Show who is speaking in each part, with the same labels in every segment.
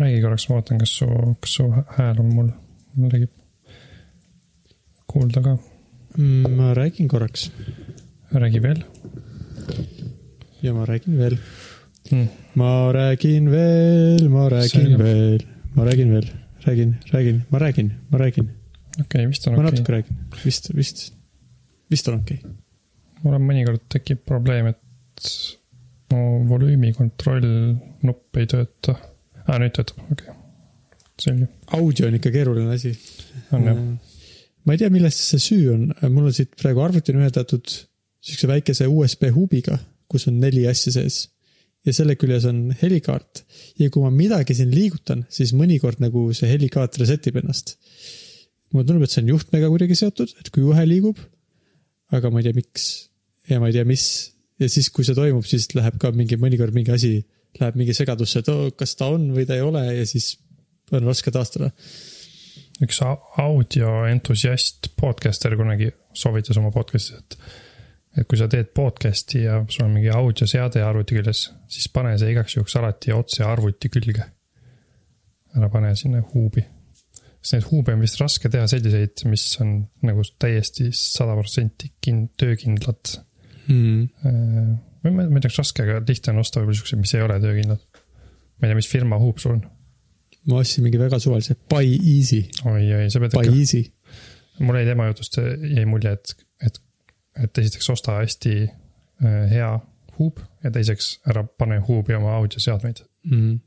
Speaker 1: räägi korraks, ma vaatan, kas su, kas su hääl on mul, mul räägib kuulda ka,
Speaker 2: Mm, ma räägin korraks
Speaker 1: räägi veel
Speaker 2: ja ma räägin veel.
Speaker 1: mm..
Speaker 2: ma räägin veel, ma räägin veel, ma räägin veel, räägin, räägin, ma räägin, ma räägin,
Speaker 1: okei okay,, vist on
Speaker 2: ma
Speaker 1: okei
Speaker 2: natuke
Speaker 1: okay..
Speaker 2: räägin, vist, vist, vist on okei okay..
Speaker 1: mul on mõnikord tekib probleem, et mu volüümi kontroll nupp ei tööta ah,. nüüd töötab, okei okay.. selge,
Speaker 2: audio on ikka keeruline asi.
Speaker 1: on jah.
Speaker 2: ma ei tea, milles see süü on, mul on siit praegu arvuti on ühendatud siukse väikese USB huubiga, kus on neli asja sees. ja selle küljes on helikaart ja kui ma midagi siin liigutan, siis mõnikord nagu see helikaart reset ib ennast. mulle tundub, et see on juhtmega kuidagi seotud, et kui juhe liigub, aga ma ei tea, miks ja ma ei tea, mis ja siis, kui see toimub, siis läheb ka mingi mõnikord mingi asi läheb mingi segadusse, et oh, kas ta on või ta ei ole ja siis on raske taastada.
Speaker 1: üks au- audioentusiast podcaster kunagi soovitas oma podcast'is, et et kui sa teed podcast'i ja sul on mingi audioseade arvuti küljes, siis pane see igaks juhuks alati otse arvuti külge. ära pane sinna huubi. sest neid huube on vist raske teha selliseid, mis on nagu täiesti sada protsenti kin-, töökindlad.
Speaker 2: Mm.
Speaker 1: Ma ei tea, kas raske, aga lihtne on osta võib-olla siukseid, mis ei ole töökindlad. ma ei tea, mis firma huub sul on.
Speaker 2: ma ostsin mingi väga suvalise Buy Easy,
Speaker 1: oi, oi, sa pead
Speaker 2: Buy
Speaker 1: ikka,
Speaker 2: Easy.
Speaker 1: mul jäi tema jutust jäi mulje, et, et, et esiteks osta hästi äh, hea huub ja teiseks ära pane huubi oma audioseadmeid.
Speaker 2: Mm.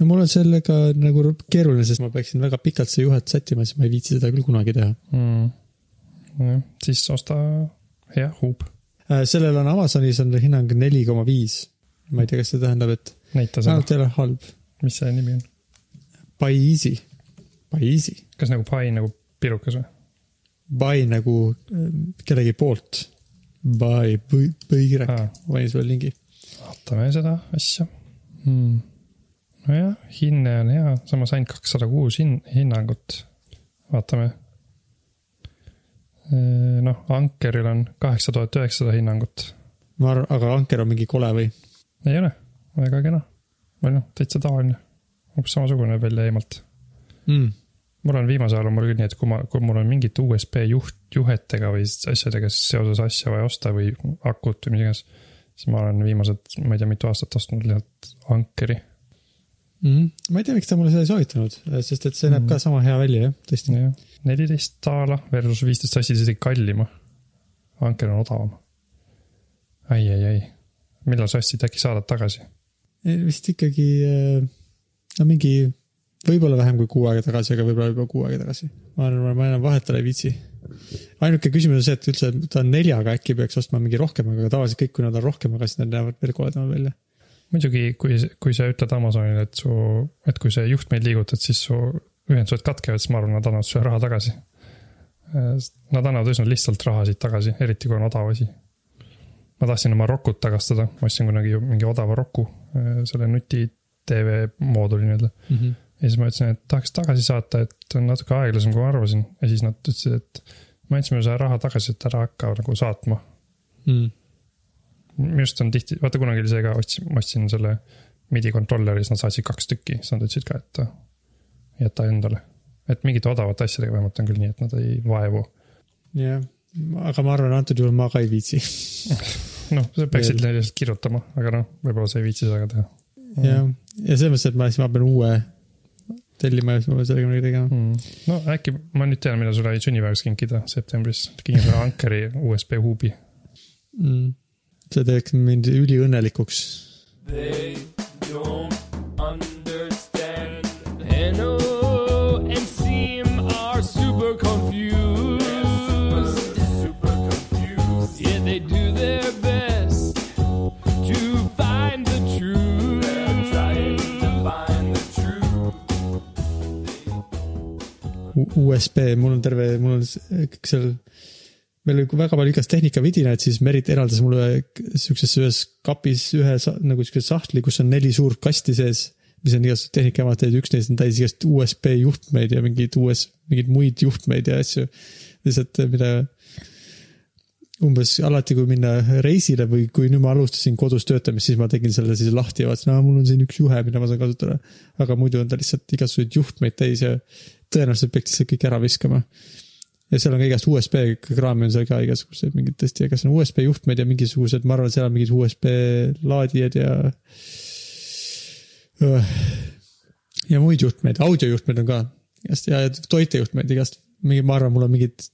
Speaker 2: no mul on sellega nagu keeruline, sest ma peaksin väga pikalt seda juhet sättima, siis ma ei viitsi seda küll kunagi teha.
Speaker 1: Mm. siis osta hea huub,
Speaker 2: Äh, sellel on Amazonis on hinnang neli koma viis. ma ei tea, kas see tähendab, et ainult ei ole halb.
Speaker 1: mis see nimi on.
Speaker 2: Buy Easy,
Speaker 1: kas nagu pai nagu pirukas või?
Speaker 2: Buy nagu äh, kellegi poolt. Buy, põikirek,
Speaker 1: Aa.
Speaker 2: ma panin sulle lingi.
Speaker 1: vaatame seda asja hmm.. nojah, hinne on hea, samas ainult kakssada kuus hin-, hinnangut. vaatame. noh, Ankeril on kaheksa tuhat üheksasada hinnangut.
Speaker 2: ma arvan, aga Anker on mingi kole või?
Speaker 1: ei ole, väga kena. või noh, täitsa tavaline. umbes samasugune välja eemalt.
Speaker 2: mm..
Speaker 1: mul on viimasel ajal on mul küll nii, et kui ma, kui mul on mingit USB juht, juhetega või asjadega seoses asja vaja osta või akut või mis iganes. siis ma olen viimased, ma ei tea, mitu aastat ostnud lihtsalt Ankeri
Speaker 2: Mm. ma ei tea, miks ta mulle seda ei soovitanud, sest et see näeb ka sama hea välja jah, tõesti.
Speaker 1: jah, neliteist daala versus viisteist sassi isegi kallima. Anker on odavam ai, ai, ai, millal sassid äkki saadad tagasi?
Speaker 2: vist ikkagi äh, no mingi, võib-olla vähem kui kuu aega tagasi, aga võib-olla juba kuu aega tagasi. ma arvan, ma enam vahetada ei viitsi. ainuke küsimus on see, et üldse ta on neljaga, äkki peaks ostma mingi rohkem, aga tavaliselt kõik, kui nad on rohkemaga, siis nad näevad veel koledamad välja.
Speaker 1: muidugi, kui, kui sa ütled Amazonile, et su, et kui sa juhtmeid liigutad, siis su ühendused katkevad, siis ma arvan, nad annavad sulle raha tagasi. Nad annavad üsna lihtsalt raha siit tagasi, eriti kui on odav asi. ma tahtsin oma Rokut tagastada, ma ostsin kunagi mingi odava Roku, selle nuti tv mooduli nii-öelda. ja siis ma ütlesin, et tahaks tagasi saata, et on natuke aeglasem, kui ma arvasin ja siis nad ütlesid, et me andsime sulle raha tagasi, et ära hakka nagu saatma.
Speaker 2: Mm.
Speaker 1: Minu arust on tihti, vaata kunagi oli see ka, ostsin, ma ostsin selle midi kontrolleri, siis nad saatsid kaks tükki, siis nad ütlesid ka, et äh, jäta endale. et mingite odavate asjadega vähemalt on küll nii, et nad ei vaevu.
Speaker 2: jah, aga ma arvan, antud juhul ma ka ei viitsi.
Speaker 1: noh, sa peaksid neile lihtsalt kirjutama, aga noh, võib-olla sa ei viitsi seda teha
Speaker 2: jah, ja selles mõttes, et ma siis, ma pean uue tellima ja siis ma pean sellega midagi tegema.
Speaker 1: mm.. no äkki ma nüüd tean, mida sulle sünnipäevaks kinkida septembris, kingin sulle Ankeri USB huubi.
Speaker 2: Mm. See teeks mind üliõnnelikuks.
Speaker 3: They don't understand. NO and Seam are super confused. Super confused. Yeah, they do their best to find the truth. They're trying to find the truth.
Speaker 2: USB, mul on terve, mul on s- kõik seal, meil oli väga palju igast tehnikavidinaid, siis Merit eraldas mulle siukses ühes kapis ühe nagu siukse sahtli, kus on neli suurt kasti sees, mis on tehnikajamad ja üks neist on täis igast USB juhtmeid ja mingeid US, mingeid muid juhtmeid ja asju. lihtsalt, mida umbes alati, kui minna reisile või kui nüüd ma alustasin kodus töötamist, siis ma tegin selle siis lahti ja vaatasin, aa, mul on siin üks juhe, mida ma saan kasutada. aga muidu on ta lihtsalt igasuguseid juhtmeid täis ja tõenäoliselt peaks lihtsalt kõik ära viskama. Ja seal on ka igast USB kraami on seal ka igasuguseid mingid tõesti, kas on USB juhtmed ja mingisugused, ma arvan, seal on mingid USB laadijad ja. ja muid juhtmeid, audiojuhtmeid on ka igast ja toitejuhtmeid igast, mingi, ma arvan, mul on mingid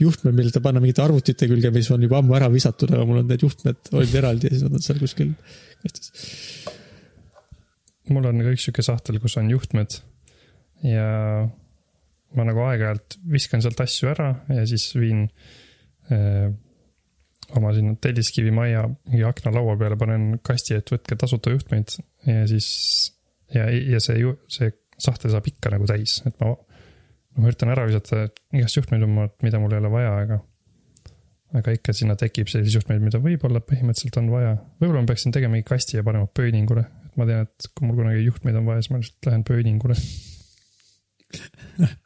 Speaker 2: juhtmed, mille ta panna mingite arvutite külge, mis on juba ammu ära visatud, aga mul on need juhtmed olid eraldi ja siis nad on seal kuskil kastis.
Speaker 1: mul on ka üks sihuke sahtel, kus on juhtmed ja ma nagu aeg-ajalt viskan sealt asju ära ja siis viin eh, oma sinna telliskivi majja mingi aknalaua peale, panen kasti, et võtke tasuta juhtmeid ja siis ja, ja see ju see sahtel saab ikka nagu täis, et ma, ma üritan ära visata igast juhtmeid, mida mul ei ole vaja, aga aga ikka sinna tekib selliseid juhtmeid, mida võib-olla põhimõtteliselt on vaja. võib-olla ma peaksin tegema mingi kasti ja panema pööningule, et ma tean, et kui mul kunagi juhtmeid on vaja, siis ma lihtsalt lähen pööningule.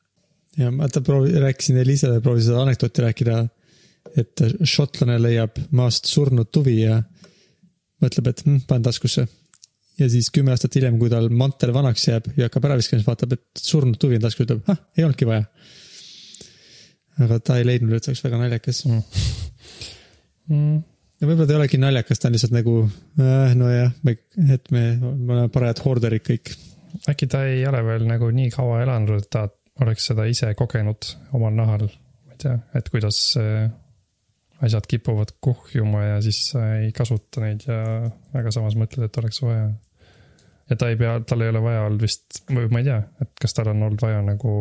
Speaker 2: ja ma ta proovi-, rääkisin Elisele, proovisin seda anekdooti rääkida, et šotlane leiab maast surnud tuvi ja mõtleb, et hm, panen taskusse. ja siis kümme aastat hiljem, kui tal mantel vanaks jääb ja hakkab ära viskama, siis vaatab, et surnud tuvi on taskus, ütleb, ah, ei olnudki vaja. aga ta ei leidnud, et see oleks väga naljakas.
Speaker 1: Mm,
Speaker 2: ja võib-olla ta ei olegi naljakas, ta on lihtsalt nagu äh,, nojah, me, et me, me oleme parajad hoorderid kõik.
Speaker 1: äkki ta ei ole veel nagu nii kaua elanud, et ta oleks seda ise kogenud omal nahal. ma ei tea, et kuidas äh, asjad kipuvad kuhjuma ja siis sa ei kasuta neid ja aga samas mõtled, et oleks vaja. ja ta ei pea, tal ei ole vaja olnud vist, või ma ei tea, et kas tal on olnud vaja nagu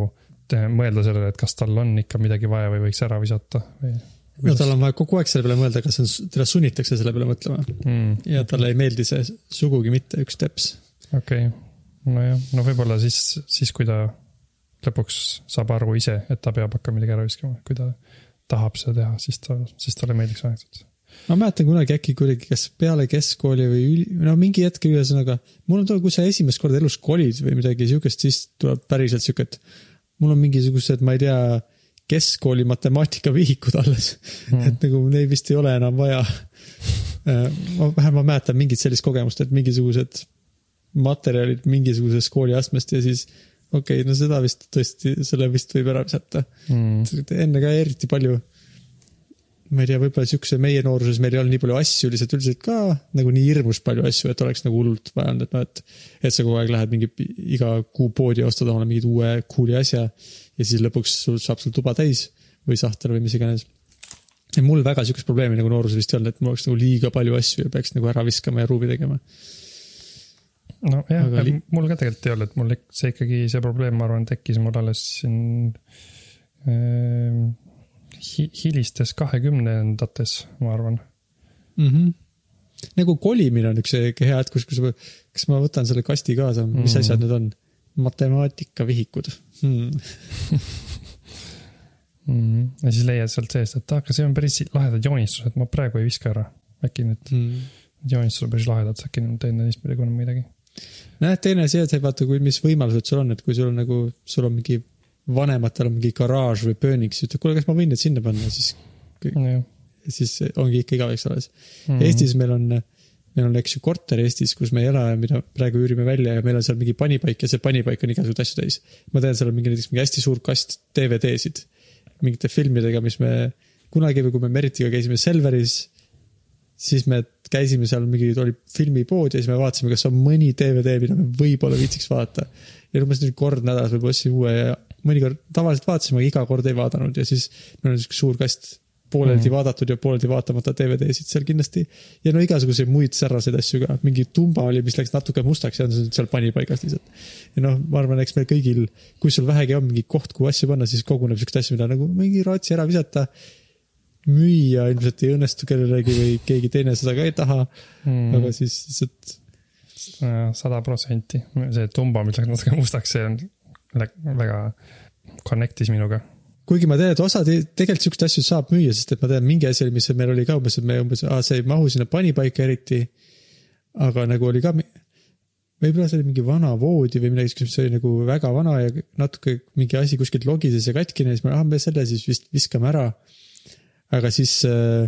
Speaker 1: mõelda sellele, et kas tal on ikka midagi vaja või võiks ära visata või.
Speaker 2: no tal on vaja kogu aeg selle peale mõelda, kas on, teda sunnitakse selle peale mõtlema
Speaker 1: mm,.
Speaker 2: ja talle ei meeldi see sugugi mitte üks teps.
Speaker 1: okei okay., nojah, no võib-olla siis, siis kui ta lõpuks saab aru ise, et ta peab hakkama midagi ära viskama, kui ta tahab seda teha, siis ta, siis talle meeldiks anekdoot.
Speaker 2: ma mäletan kunagi äkki kuidagi, kas peale keskkooli või üli, no mingi hetk ühesõnaga, mul on too, kui sa esimest korda elus kolid või midagi siukest, siis tuleb päriselt siuke, et mul on mingisugused, ma ei tea, keskkooli matemaatikavihikud alles mm., et nagu neid vist ei ole enam vaja. ma vähemalt ma mäletan mingit sellist kogemust, et mingisugused materjalid mingisugusest kooliastmest ja siis okei okay,, no seda vist tõesti, selle vist võib ära visata
Speaker 1: Mm.
Speaker 2: enne ka eriti palju. ma ei tea, võib-olla siukse meie nooruses meil ei olnud nii palju asju, lihtsalt üldiselt ka nagu nii hirmus palju asju, et oleks nagu hullult vaja olnud, et noh, et. et sa kogu aeg lähed mingi iga kuu poodi ja ostad omale mingit uue cool'i asja ja siis lõpuks sul saab sul tuba täis või sahtel või mis iganes. mul väga siukest probleemi nagu nooruses vist ei olnud, et mul oleks nagu liiga palju asju ja peaks nagu ära viskama ja ruumi tegema.
Speaker 1: Nojah
Speaker 2: Aga,
Speaker 1: mul ka tegelikult ei olnud, mul see ikkagi, see probleem, ma arvan, tekkis mul alles siin äh, hi, hilistes kahekümnendates, ma arvan.
Speaker 2: mm. -hmm. nagu kolimine on üks hea hetk, kus, kus ma, kas ma võtan selle kasti kaasa, mis mm. -hmm. asjad need on? matemaatikavihikud hmm.
Speaker 1: Mm. ja siis leiad sealt seest, et aga see on päris lahedad joonistused, ma praegu ei viska ära. äkki need
Speaker 2: Hmm.
Speaker 1: joonistused on päris lahedad, äkki teen teistpidi kunagi midagi.
Speaker 2: nojah, teine asi, et sa ei vaata, kui, mis võimalused sul on, et kui sul on nagu, sul on mingi vanematel on mingi garaaž või pöönik, siis ütled, kuule, kas ma võin need sinna panna, siis,
Speaker 1: jah.
Speaker 2: siis ongi ikka igaveks alles mm.. Eestis meil on, meil on, eks ju, korter Eestis, kus me ei ela ja mida praegu üürime välja ja meil on seal mingi panipaik ja see panipaik on igasuguseid asju täis. ma tean, seal on mingi näiteks mingi hästi suur kast DVD-sid mingite filmidega, mis me kunagi või kui me Meritiga käisime Selveris, siis me käisime seal mingi, oli filmipood ja siis me vaatasime, kas on mõni DVD, mida me võib-olla viitsiks vaadata. ja umbes nüüd kord nädalas võib-olla ostsin uue ja mõnikord tavaliselt vaatasime, aga iga kord ei vaadanud ja siis meil on sihuke suur kast pooleldi mm. vaadatud ja pooleldi vaatamata DVD-sid seal kindlasti. ja no igasuguseid muid säraseid asju ka, mingi tumba oli, mis läks natuke mustaks ja on seal panipaigas lihtsalt. ja noh, ma arvan, eks meil kõigil, kui sul vähegi on mingi koht, kuhu asju panna, siis koguneb siukseid asju, mida nagu mingi raatsi ära visata. Müüa ilmselt ei õnnestu kellelegi või keegi teine seda ka ei taha mm., aga siis lihtsalt
Speaker 1: sada protsenti, see tumba, mis läks natuke mustaks, see on väga connect'is minuga.
Speaker 2: kuigi ma tean, et osa te- tegelikult siukseid asju saab müüa, sest et ma tean mingi asi oli, mis meil oli ka umbes, et me umbes, see ei mahu sinna panipaika eriti. aga nagu oli ka, võib-olla see oli mingi vana voodi või midagi siukest, mis oli nagu väga vana ja natuke mingi asi kuskilt logises ja katkine, siis me, ah me selle siis vist viskame ära. Aga siis äh,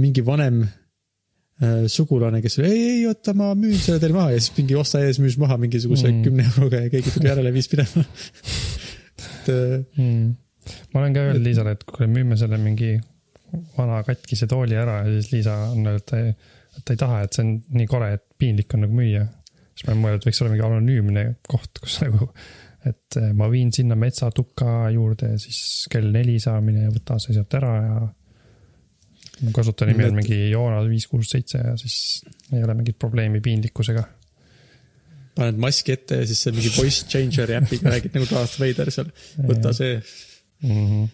Speaker 2: mingi vanem äh, sugulane, kes oli ei, ei oota, ma müün selle teile maha ja siis mingi osta ees müüs maha mingisuguse
Speaker 1: Mm.
Speaker 2: kümne euroga ja keegi tuli järele, viis minema. et äh,
Speaker 1: mm.. ma olen ka öelnud Liisale, et kuule, müüme selle mingi vana katkise tooli ära ja siis Liisa on öelnud, et ta ei, et ta ei taha, et see on nii kole, et piinlik on nagu müüa. siis ma olen mõelnud, et võiks olla mingi anonüümne koht, kus nagu, et eh, ma viin sinna metsatuka juurde ja siis kell neli saa mine ja võta see sealt ära ja. mu kasutajanimi on mingi Joonas viis, kuus, seitse ja siis ei ole mingit probleemi piinlikkusega.
Speaker 2: paned maski ette ja siis see mingi voice changer'i äpiga räägid nagu Darth Vader seal, võta see.
Speaker 1: mm. -hmm.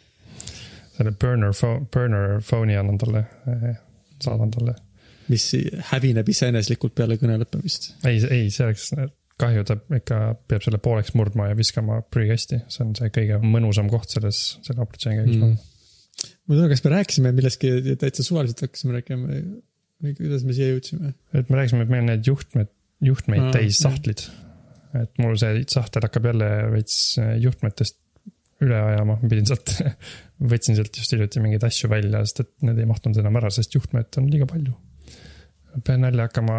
Speaker 1: selle burner phone, burner phone'i annan talle, saadan talle.
Speaker 2: mis hävineb iseeneslikult peale kõne lõppemist.
Speaker 1: ei, ei, see oleks kahju, ta ikka peab selle pooleks murdma ja viskama prügikasti, see on see kõige mõnusam koht selles, selle operatsiooni käigus
Speaker 2: Mm. ma ei tea, kas me rääkisime millestki täitsa suvaliselt hakkasime rääkima või kuidas me siia jõudsime?
Speaker 1: et me rääkisime, et meil on need juhtmed, juhtmeid
Speaker 2: Aa,
Speaker 1: täis sahtlid. et mul see sahtel hakkab jälle veits juhtmetest üle ajama, ma pidin sealt, võtsin sealt just hiljuti mingeid asju välja, sest et need ei mahtunud enam ära, sest juhtmeid on liiga palju. pean jälle hakkama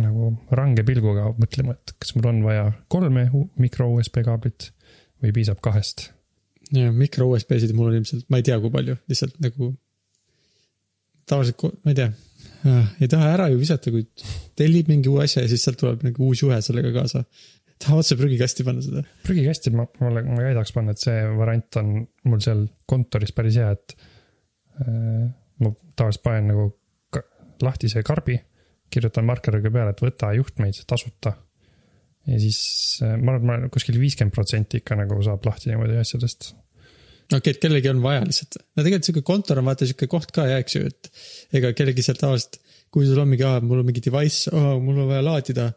Speaker 1: nagu range pilguga mõtlema, et kas mul on vaja kolme mikro USB kaablit või piisab kahest.
Speaker 2: ja mikro USB-sid mul on ilmselt, ma ei tea, kui palju, lihtsalt nagu tavaliselt, ma ei tea, ei taha ära ju visata, kui tellib mingi uue asja ja siis sealt tuleb nagu uus juhe sellega kaasa. taha otse prügikasti panna seda.
Speaker 1: prügikasti ma, mulle, ma väidaks panna, et see variant on mul seal kontoris päris hea, et äh, ma tavaliselt panen nagu lahtise karbi, kirjutan markeriga peale, et võta juhtmeid tasuta. ja siis äh, ma arvan, et ma kuskil viiskümmend protsenti ikka nagu saab lahti niimoodi asjadest.
Speaker 2: okei okay,, et kellelgi on vaja lihtsalt. no tegelikult sihuke kontor on vaata sihuke koht ka ja eks ju, et ega kellelgi sealt tavaliselt, kui sul on mingi, mul on mingi device oh,, mul on vaja laadida.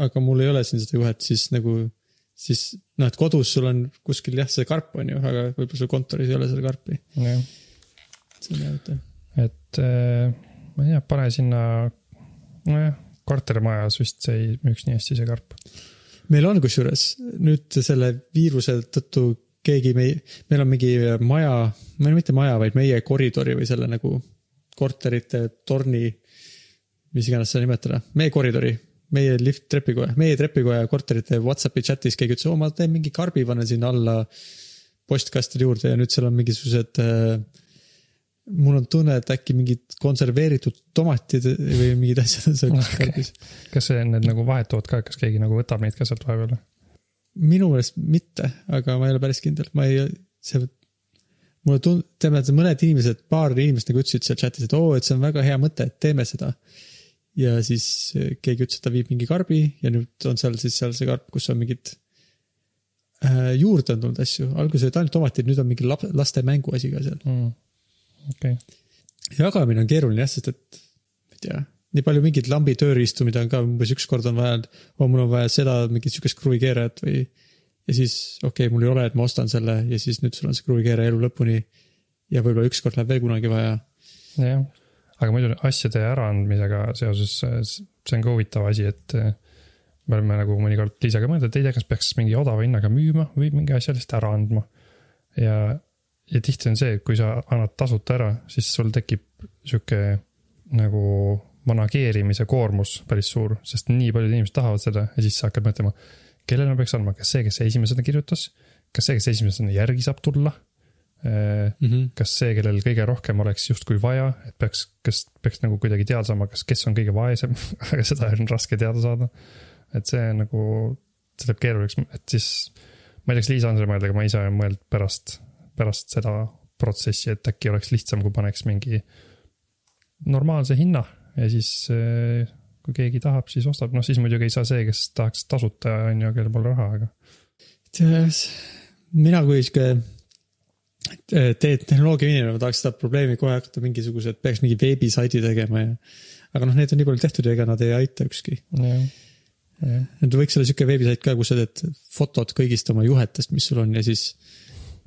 Speaker 2: aga mul ei ole siin seda juhet, siis nagu, siis noh, et kodus sul on kuskil jah, see karp on ju, aga võib-olla sul kontoris ei ole seda karpi. see on hea mõte.
Speaker 1: et äh, ma ei tea, pane sinna, nojah, kortermajas vist see ei müüks nii hästi, see karp.
Speaker 2: meil on kusjuures nüüd selle viiruse tõttu keegi meie, meil on mingi maja, või mitte maja, vaid meie koridori või selle nagu korterite torni, mis iganes seda nimetada, meie koridori, meie lift trepikoja, meie trepikoja korterite Whatsappi chatis keegi ütles, oo ma teen mingi karbi, panen sinna alla postkastide juurde ja nüüd seal on mingisugused äh, mul on tunne, et äkki mingid konserveeritud tomatid või mingid asjad on seal kuskil
Speaker 1: Okei.
Speaker 2: karbis.
Speaker 1: kas see, need nagu vahetuvad ka, kas keegi nagu võtab neid ka sealt vahepeal?
Speaker 2: minu meelest mitte, aga ma ei ole päris kindel, ma ei, see. mulle tund-, teame, et mõned inimesed, paar inimest nagu ütlesid seal chat'is, et oo, et see on väga hea mõte, et teeme seda. ja siis keegi ütles, et ta viib mingi karbi ja nüüd on seal siis seal see karp, kus on mingid äh,. juurde on tulnud asju, alguses olid ainult tomatid, nüüd on mingi lap-, laste mänguasi ka seal.
Speaker 1: Mm. okei,
Speaker 2: jagamine on keeruline jah, sest et ma ei tea, nii palju mingeid lambi tööriistu, mida on ka umbes ükskord on vaja, oo mul on vaja seda mingit sihukest kruvikeerajat või. ja siis okei okay,, mul ei ole, et ma ostan selle ja siis nüüd sul on see kruvikeeraja elu lõpuni. ja võib-olla ükskord läheb veel kunagi vaja.
Speaker 1: jah, aga muidu asjade äraandmisega seoses, see on ka huvitav asi, et eh, me oleme nagu mõnikord Liisaga mõelnud, et ei tea, kas peaks mingi odava hinnaga müüma või mingi asja lihtsalt ära andma. ja, ja tihti on see, et kui sa annad tasuta ära, siis sul tekib sihuke nagu manageerimise koormus päris suur, sest nii paljud inimesed tahavad seda ja siis sa hakkad mõtlema, kellele ma peaks andma, kas see, kes esimesena kirjutas, kas see, kes esimesena järgi saab tulla
Speaker 2: mm. -hmm.
Speaker 1: kas see, kellel kõige rohkem oleks justkui vaja, et peaks, kas peaks nagu kuidagi teada saama, kas, kes on kõige vaesem, aga seda on raske teada saada. et see nagu, see teeb keeruliseks, et siis ma ei tea, kas Liisa on selle mõelnud, aga ma ise olen mõelnud pärast, pärast seda protsessi, et äkki oleks lihtsam, kui paneks mingi normaalse hinna ja siis eh, kui keegi tahab, siis ostab, noh siis muidugi ei saa see, kes tahaks tasuta, on ju, kellel pole raha, aga
Speaker 2: tead, mina kui sihuke eh, tehnoloogia inimene, ma tahaks seda probleemi kohe hakata mingisugused, peaks mingi veebisaidi tegema ja. aga noh, need on nii palju tehtud ja ega nad ei aita ükski.
Speaker 1: jah.
Speaker 2: et võiks olla sihuke veebisait ka, kus sa teed fotod kõigist oma juhetest, mis sul on ja siis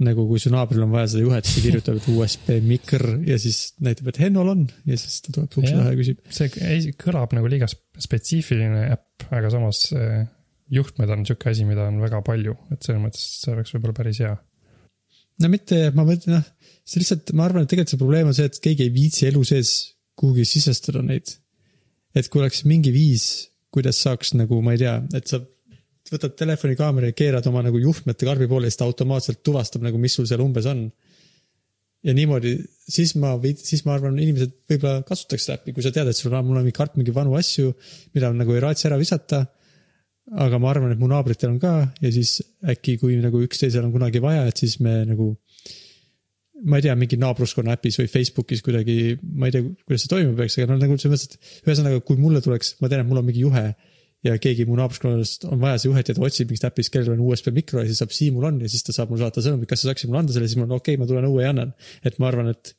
Speaker 2: nagu kui su naabril on vaja seda juhet, siis ta kirjutab, et USB mikr ja siis näitab, et Hennol on ja siis ta tuleb ukse taha ja küsib.
Speaker 1: see ei- kõlab nagu liiga sp- spetsiifiline äpp, aga samas eh, juhtmed on sihuke asi, mida on väga palju, et selles mõttes see oleks võib-olla päris hea.
Speaker 2: no mitte, ma mõtlen, noh, see lihtsalt, ma arvan, et tegelikult see probleem on see, et keegi ei viitsi elu sees kuhugi sisestada neid. et kui oleks mingi viis, kuidas saaks nagu, ma ei tea, et sa võtad telefoni kaamera ja keerad oma nagu juhtmete karbi poole siis ta automaatselt tuvastab nagu, mis sul seal umbes on. ja niimoodi, siis ma, siis ma arvan, inimesed võib-olla kasutaks äppi, kui sa tead, et sul on, mul on mingi karp mingi vanu asju, mida nagu ei raatsi ära visata. aga ma arvan, et mu naabritel on ka ja siis äkki, kui nagu üksteisel on kunagi vaja, et siis me nagu. ma ei tea, mingi naabruskonna äpis või Facebookis kuidagi, ma ei tea, kuidas see toimuma peaks, aga no nagu selles mõttes, et ühesõnaga, kui mulle tuleks, ma tean, et mul on mingi juhe ja keegi mu naabruskonnast on vaja see juhet ja ta otsib mingist äpist, kellel on USB mikro ja siis saab Siimul on ja siis ta saab mulle saata sõnumi, kas sa saaksid mulle anda selle, siis mul on okei okay,, ma tulen õue ja annan. et ma arvan, et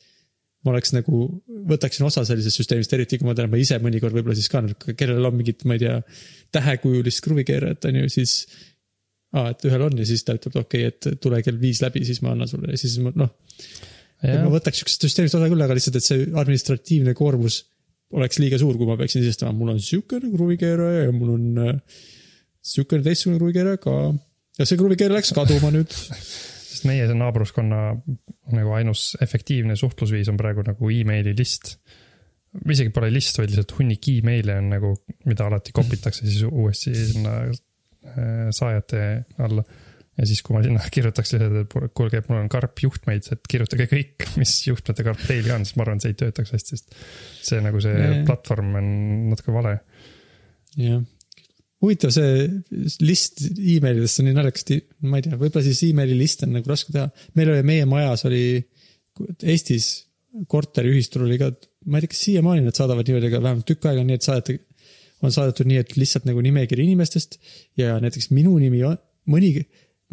Speaker 2: ma oleks nagu, võtaksin osa sellisest süsteemist, eriti kui ma tean, ma ise mõnikord võib-olla siis ka, kellel on mingit, ma ei tea, tähekujulist kruvikeerajat on ju, siis. aa, et ühel on ja siis ta ütleb, okei okay,, et tule kell viis läbi, siis ma annan sulle ja siis ma noh. ma võtaks siuksest süsteemist osa küll, aga lihtsalt, et see administratiivne koormus oleks liiga suur, kui ma peaksin sisestama, mul on siukene kruvikeeraja ja mul on äh, siukene teistsugune kruvikeeraja ka. ja see kruvikeeraja läks kaduma nüüd.
Speaker 1: sest meie see naabruskonna nagu ainus efektiivne suhtlusviis on praegu nagu emaili list. isegi pole list, vaid lihtsalt hunnik email'e on nagu, mida alati kopitakse siis uuesti sinna äh, saajate alla. Ja siis, kui ma sinna kirjutaks lihtsalt, et kuulge, mul on karp juhtmeid, et kirjutage kõik, mis juhtmete karp teil on, siis ma arvan, et see ei töötaks hästi, sest see nagu see
Speaker 2: Nee.
Speaker 1: platvorm on natuke vale.
Speaker 2: jah. huvitav, see list emailidest on nii naljakas, ma ei tea, võib-olla siis emaili list on nagu raske teha. meil oli, meie majas oli Eestis korteriühistul oli ka, ma ei tea, kas siiamaani nad saadavad niimoodi, aga vähemalt tükk aega on nii, et saadeti, on saadetud nii, et lihtsalt nagu nimekiri inimestest ja näiteks minu nimi on, mõni,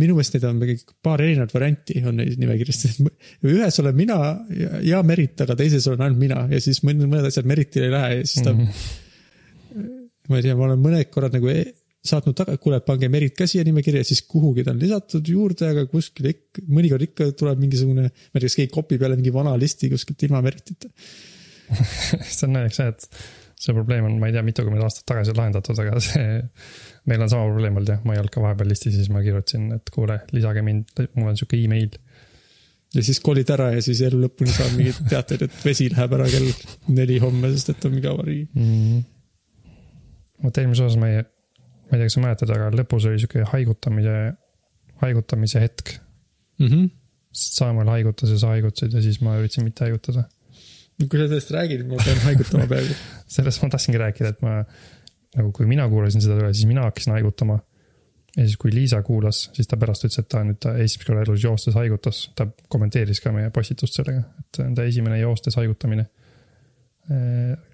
Speaker 2: minu meelest neid on mingi paar erinevat varianti on neis nimekirjast. ühes olen mina ja, ja Merit, aga teises olen ainult mina ja siis mõned, mõned asjad Meritile ei lähe ja siis ta mm, -hmm. ma ei tea, ma olen mõned korrad nagu e- saatnud taga, kuule, pange Merit ka siia nimekirja, siis kuhugi ta on lisatud juurde, aga kuskil ikka, mõnikord ikka tuleb mingisugune, ma ei tea, kas keegi kopib jälle mingi vana listi kuskilt ilma Meritita.
Speaker 1: see on naljakas jah, et see probleem on, ma ei tea, mitukümmend aastat tagasi lahendatud, aga see. meil on sama probleem olnud jah, ma ei olnud ka vahepeal listis, siis ma kirjutasin, et kuule, lisage mind, mul on sihuke email.
Speaker 2: ja siis kolid ära ja siis elu lõpuni saad mingeid teateid, et vesi läheb ära kell neli homme, sest et on mingi avarii.
Speaker 1: mm. vot eelmises osas ma ei, ma ei tea, kas sa mäletad, aga lõpus oli sihuke haigutamise, haigutamise hetk.
Speaker 2: Mhm.
Speaker 1: Saamäel haigutas ja sa haigutasid ja siis ma üritasin mitte haigutada.
Speaker 2: Kui sa sellest räägid, ma pean haigutama peaaegu.
Speaker 1: sellest ma tahtsingi rääkida, et ma nagu, kui mina kuulasin seda üle, siis mina hakkasin haigutama. ja siis, kui Liisa kuulas, siis ta pärast ütles, et ta nüüd ta esimest korda elus joostes haigutas, ta kommenteeris ka meie postitust sellega, et see on ta esimene joostes haigutamine.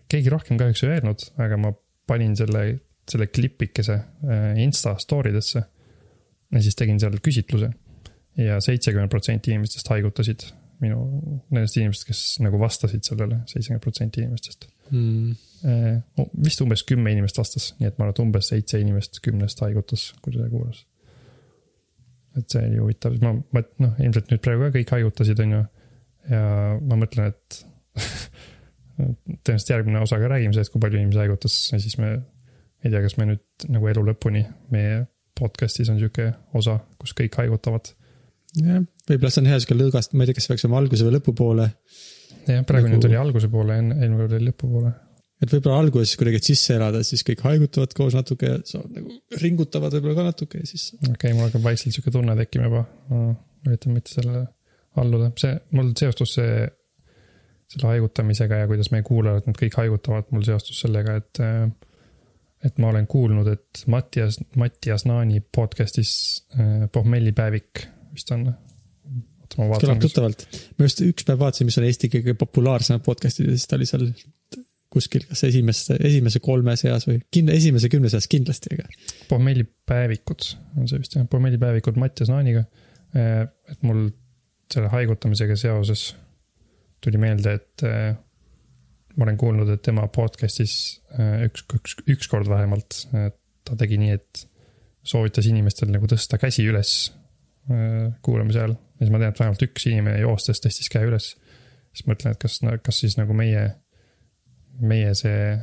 Speaker 1: keegi rohkem kahjuks ei öelnud, aga ma panin selle, selle klipikese äh, Insta story desse. ja siis tegin seal küsitluse ja seitsekümmend protsenti inimestest haigutasid minu, nendest inimestest, kes nagu vastasid sellele, seitsekümmend protsenti inimestest
Speaker 2: Mm.
Speaker 1: Vist umbes kümme inimest vastas, nii et ma arvan, et umbes seitse inimest kümnest haigutas, kui ta kuulas. et see oli huvitav, ma, ma noh, ilmselt nüüd praegu ka kõik haigutasid, on ju. ja ma mõtlen, et tõenäoliselt järgmine osa ka räägime sellest, kui palju inimesi haigutas ja siis me. ei tea, kas me nüüd nagu elu lõpuni meie podcast'is on sihuke osa, kus kõik haigutavad.
Speaker 2: jah, võib-olla see on hea sihuke lõõgast, ma ei tea, kas peaks olema alguse või lõpupoole.
Speaker 1: jah, praegu
Speaker 2: Nagu-
Speaker 1: nüüd oli alguse poole, enne, eelmine kord oli lõpupoole.
Speaker 2: et võib-olla alguses kuidagi, et sisse elada, siis kõik haigutavad koos natuke ja saavad nagu ringutavad võib-olla ka natuke ja siis.
Speaker 1: okei okay,, mul hakkab vaikselt sihuke tunne tekkima juba. üritan mitte sellele alluda, see, mul seostus see, selle haigutamisega ja kuidas meie kuulajad nüüd kõik haigutavad, mul seostus sellega, et. et ma olen kuulnud, et Mattias, Mattias Naani podcast'is äh, pohmellipäevik vist on.
Speaker 2: kõlab tuttavalt. ma just üks päev vaatasin, mis on Eesti kõige populaarsemad podcast'id ja siis ta oli seal kuskil kas esimeste, esimese kolme seas või kindla, esimese kümne seas kindlasti, aga.
Speaker 1: pohmellipäevikud on see vist jah, pohmellipäevikud Mattias Naaniga. et mul selle haigutamisega seoses tuli meelde, et äh, ma olen kuulnud, et tema podcast'is äh, üks, üks, ükskord vähemalt äh, ta tegi nii, et soovitas inimestel nagu tõsta käsi üles äh, kuulamise ajal. ja siis ma tean, et vähemalt üks inimene joostes tõstis käe üles. siis mõtlen, et kas, kas siis nagu meie, meie see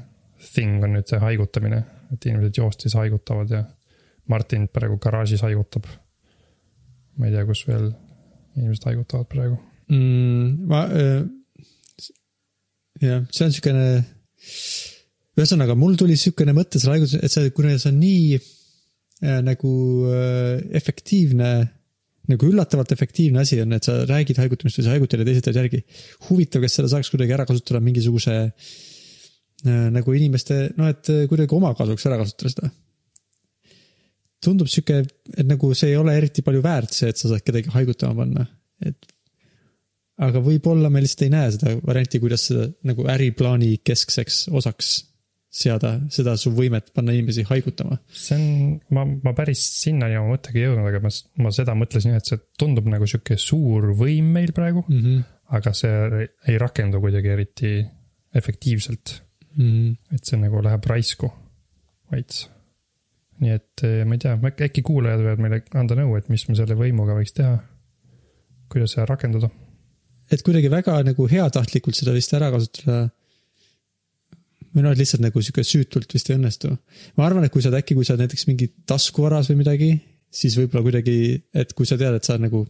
Speaker 1: thing on nüüd see haigutamine, et inimesed joostes haigutavad ja Martin praegu garaažis haigutab. ma ei tea, kus veel inimesed haigutavad praegu.
Speaker 2: mm,. ma äh,, jah, see on siukene, ühesõnaga mul tuli siukene mõte selle haiguse, et see, kuna see on nii äh, nagu äh, efektiivne, nagu üllatavalt efektiivne asi on, et sa räägid haigutamist või sa haigutad ja teised teevad järgi. huvitav, kas seda saaks kuidagi ära kasutada mingisuguse äh, nagu inimeste, noh, et äh, kuidagi oma kasuks ära kasutada seda tundub sihuke, et nagu see ei ole eriti palju väärt, see, et sa saad kedagi haigutama panna, et. aga võib-olla me lihtsalt ei näe seda varianti, kuidas seda nagu äriplaani keskseks osaks seada, seda su võimet panna inimesi haigutama.
Speaker 1: see on, ma, ma päris sinnani oma mõttega ei jõudnud, aga ma, ma seda mõtlesin, et see tundub nagu sihuke suur võim meil praegu,
Speaker 2: mm. -hmm.
Speaker 1: aga see ei rakendu kuidagi eriti efektiivselt.
Speaker 2: Mm -hmm.
Speaker 1: et see nagu läheb raisku veits. nii et eh, ma ei tea, äkki kuulajad võivad meile anda nõu, et mis me selle võimuga võiks teha. kuidas seda rakendada.
Speaker 2: et kuidagi väga nagu heatahtlikult seda vist ära kasutada. Või noh, et lihtsalt nagu sihuke süütult vist ei õnnestu. ma arvan, et kui sa oled äkki, kui sa oled näiteks mingi taskuvaras või midagi, siis võib-olla kuidagi, et kui sa tead, et sa nagu,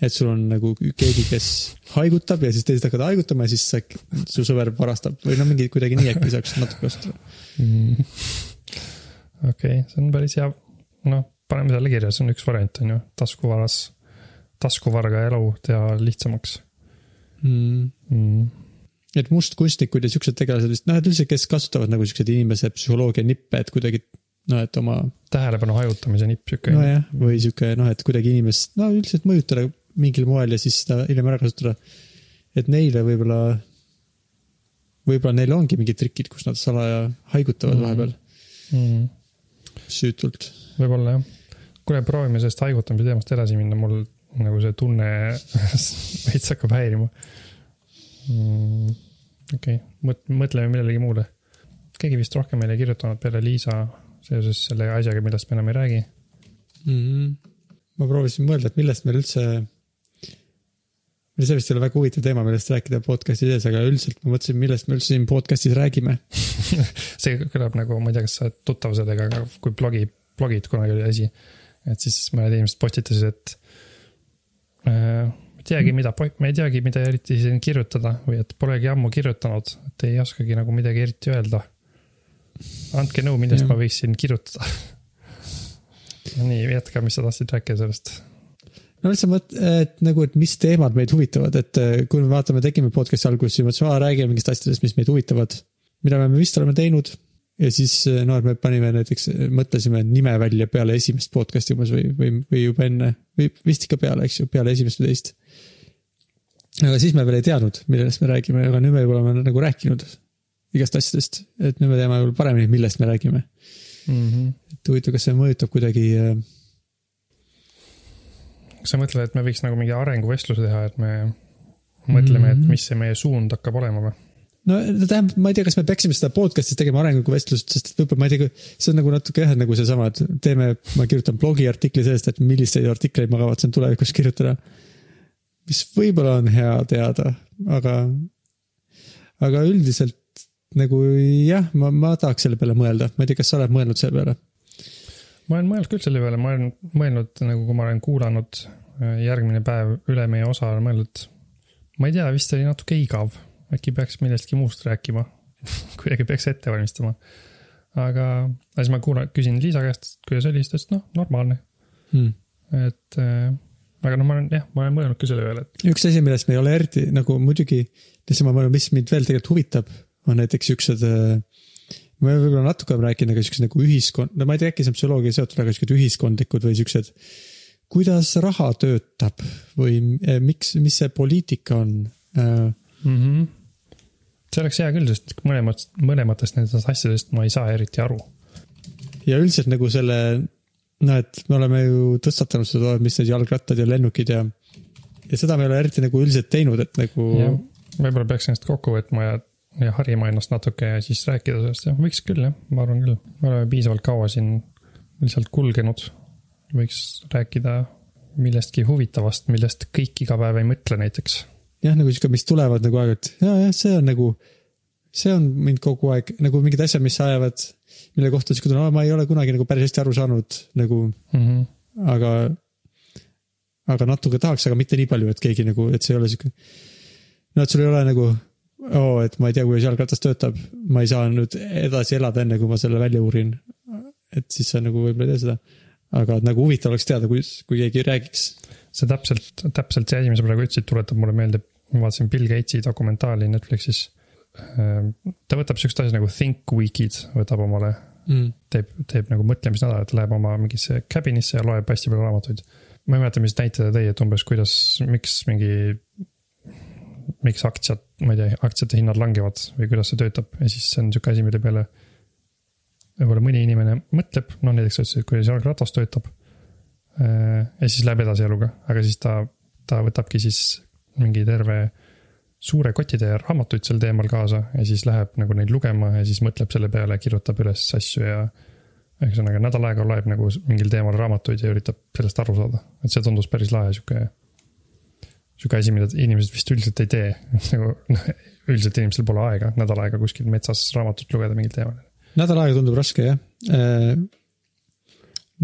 Speaker 2: et sul on nagu keegi, kes haigutab ja siis teised hakkavad haigutama ja siis sa, su sõber varastab või no mingi kuidagi nii äkki saaks natuke kasutada.
Speaker 1: okei, see on päris hea, noh, paneme selle kirja, see on üks variant, on ju, taskuvaras, taskuvarga elu teha lihtsamaks
Speaker 2: Mm.
Speaker 1: mm..
Speaker 2: Et mustkunstnikud ja siuksed tegelased vist, noh, et üldse, kes kasutavad nagu siukseid inimese psühholoogia nippe, et kuidagi noh, et oma
Speaker 1: tähelepanu hajutamise nipp sihuke.
Speaker 2: nojah, või sihuke noh, et kuidagi inimest, no üldiselt mõjutada mingil moel ja siis seda hiljem ära kasutada. et neile võib-olla, võib-olla neil ongi mingid trikid, kus nad salaja haigutavad
Speaker 1: Mhm.
Speaker 2: vahepeal
Speaker 1: Mm.
Speaker 2: süütult.
Speaker 1: võib-olla jah. kuule, proovime sellest haigutamise teemast edasi minna, mul nagu see tunne veits hakkab häirima mm,. okei okay., mõtleme millelegi muule. keegi vist rohkem meile ei kirjutanud peale Liisa seoses selle asjaga, millest me enam ei räägi.
Speaker 2: Mm -hmm. ma proovisin mõelda, et millest meil üldse, see vist ei ole väga huvitav teema, millest rääkida podcast'i sees, aga üldiselt ma mõtlesin, millest me üldse siin podcast'is räägime.
Speaker 1: see kõlab nagu, ma ei tea, kas sa oled tuttav sellega, aga kui blogi, blogid kunagi oli asi, et siis mõned inimesed postitasid, et äh, teagi, mida, ma ei teagi, mida eriti siin kirjutada või et polegi ammu kirjutanud, et ei oskagi nagu midagi eriti öelda. andke nõu, millest
Speaker 2: Jah.
Speaker 1: ma võiksin kirjutada. nii, jätka, mis sa tahtsid rääkida sellest.
Speaker 2: no lihtsalt mõt-, et nagu, et mis teemad meid huvitavad, et eh, kui me vaatame, tegime podcast'i alguses, siis mõtlesime, aa räägime mingist asjadest, mis meid huvitavad. mida me vist oleme teinud ja siis eh, noh, et me panime näiteks, mõtlesime nime välja peale esimest podcast'i umbes või, või, või juba enne või vist ikka peale, eks ju, peale esimest või teist. Aga siis me veel ei teadnud, millest me räägime, aga nüüd me juba oleme nagu rääkinud igast asjadest, et nüüd me teame võib-olla paremini, millest me räägime.
Speaker 1: Mm -hmm.
Speaker 2: et huvitav, kas see mõjutab kuidagi äh,
Speaker 1: kas sa mõtled, et me võiks nagu mingi arenguvestluse teha, et me mõtleme, et
Speaker 2: Mhm.
Speaker 1: mis see meie suund hakkab olema või?
Speaker 2: no tähendab, ma ei tea, kas me peaksime seda podcast'is tegema arenguvestlust, sest et võib-olla ma ei tea, see on nagu natuke jah, nagu seesama, et teeme, ma kirjutan blogiartikli sellest, et milliseid artikleid ma kavatsen tulevikus kirjutada. Mis võib-olla on hea teada, aga, aga üldiselt nagu jah, ma, ma tahaks selle peale mõelda, ma ei tea, kas sa oled mõelnud selle peale?
Speaker 1: ma olen mõelnud küll selle peale, ma olen mõelnud nagu, kui ma olen kuulanud äh, järgmine päev üle meie osa, olen mõelnud, ma ei tea, vist oli natuke igav, äkki peaks millestki muust rääkima. kuidagi peaks ette valmistama. aga, aga siis ma kuulan, küsin Liisa käest, kuidas oli, siis ta ütles, noh, normaalne,
Speaker 2: Hmm.
Speaker 1: et äh, aga noh, ma olen jah, ma olen mõelnud ka selle peale, et
Speaker 2: üks asi, millest me ei ole eriti nagu muidugi, lihtsalt ma mõtlen, mis mind veel tegelikult huvitab, on näiteks siuksed. me võib-olla natuke oleme rääkinud, aga siuksed nagu ühiskond, no ma ei tea, äkki see on psühholoogia seotud, aga siuksed ühiskondlikud või siuksed. kuidas raha töötab või eh, miks, mis see poliitika on äh,?
Speaker 1: mm. -hmm. see oleks hea küll, sest mõlemat, mõlematest nendest asjadest ma ei saa eriti aru.
Speaker 2: ja üldiselt nagu selle, noh, et me oleme ju tõstatanud seda, mis need jalgrattad ja lennukid ja, ja seda me ei ole eriti nagu üldiselt teinud, et nagu
Speaker 1: võib-olla peaks ennast kokku võtma ja, ja harima ennast natuke ja siis rääkida sellest jah, võiks küll jah, ma arvan küll. me oleme piisavalt kaua siin lihtsalt kulgenud. võiks rääkida millestki huvitavast, millest kõik iga päev ei mõtle näiteks.
Speaker 2: jah, nagu sihuke, mis tulevad nagu aeg-ajalt ja, jah, see on nagu, see on mind kogu aeg nagu mingid asjad, mis ajavad, mille kohta sihuke tunne, ma ei ole kunagi nagu päris hästi aru saanud nagu,
Speaker 1: Mm -hmm.
Speaker 2: aga, aga natuke tahaks, aga mitte nii palju, et keegi nagu, et see ei ole sihuke. no et sul ei ole nagu, oo, et ma ei tea, kuidas jalgratas töötab, ma ei saa nüüd edasi elada, enne kui ma selle välja uurin. et siis sa nagu võib-olla ei tee seda. aga nagu huvitav oleks teada, kui, kui keegi räägiks.
Speaker 1: see täpselt, täpselt see asi, mis sa praegu ütlesid, tuletab mulle meelde, ma vaatasin Bill Gatesi dokumentaali Netflixis. Ta võtab siukest asja nagu Think Weekid, võtab omale,
Speaker 2: mm..
Speaker 1: teeb, teeb nagu mõtlemisnädalat, läheb oma mingisse cabin'isse ja loeb hästi palju raamatuid. ma ei mäleta, mis näite ta tõi, et umbes kuidas, miks mingi, miks aktsiad, ma ei tea, aktsiate hinnad langevad või kuidas see töötab ja siis see on sihuke asi, mille peale võib-olla mõni inimene mõtleb, noh näiteks sa ütlesid, et kuidas jalgratas töötab. ja siis läheb edasi eluga, aga siis ta, ta võtabki siis mingi terve suure kotitäie raamatuid sel teemal kaasa ja siis läheb nagu neid lugema ja siis mõtleb selle peale, kirjutab üles asju ja ühesõnaga nädal aega loeb nagu mingil teemal raamatuid ja üritab sellest aru saada, et see tundus päris lahe sihuke. sihuke asi, mida inimesed vist üldiselt ei tee, nagu noh, üldiselt inimestel pole aega nädal aega kuskil metsas raamatut lugeda mingil teemal.
Speaker 2: nädal aega tundub raske jah äh,.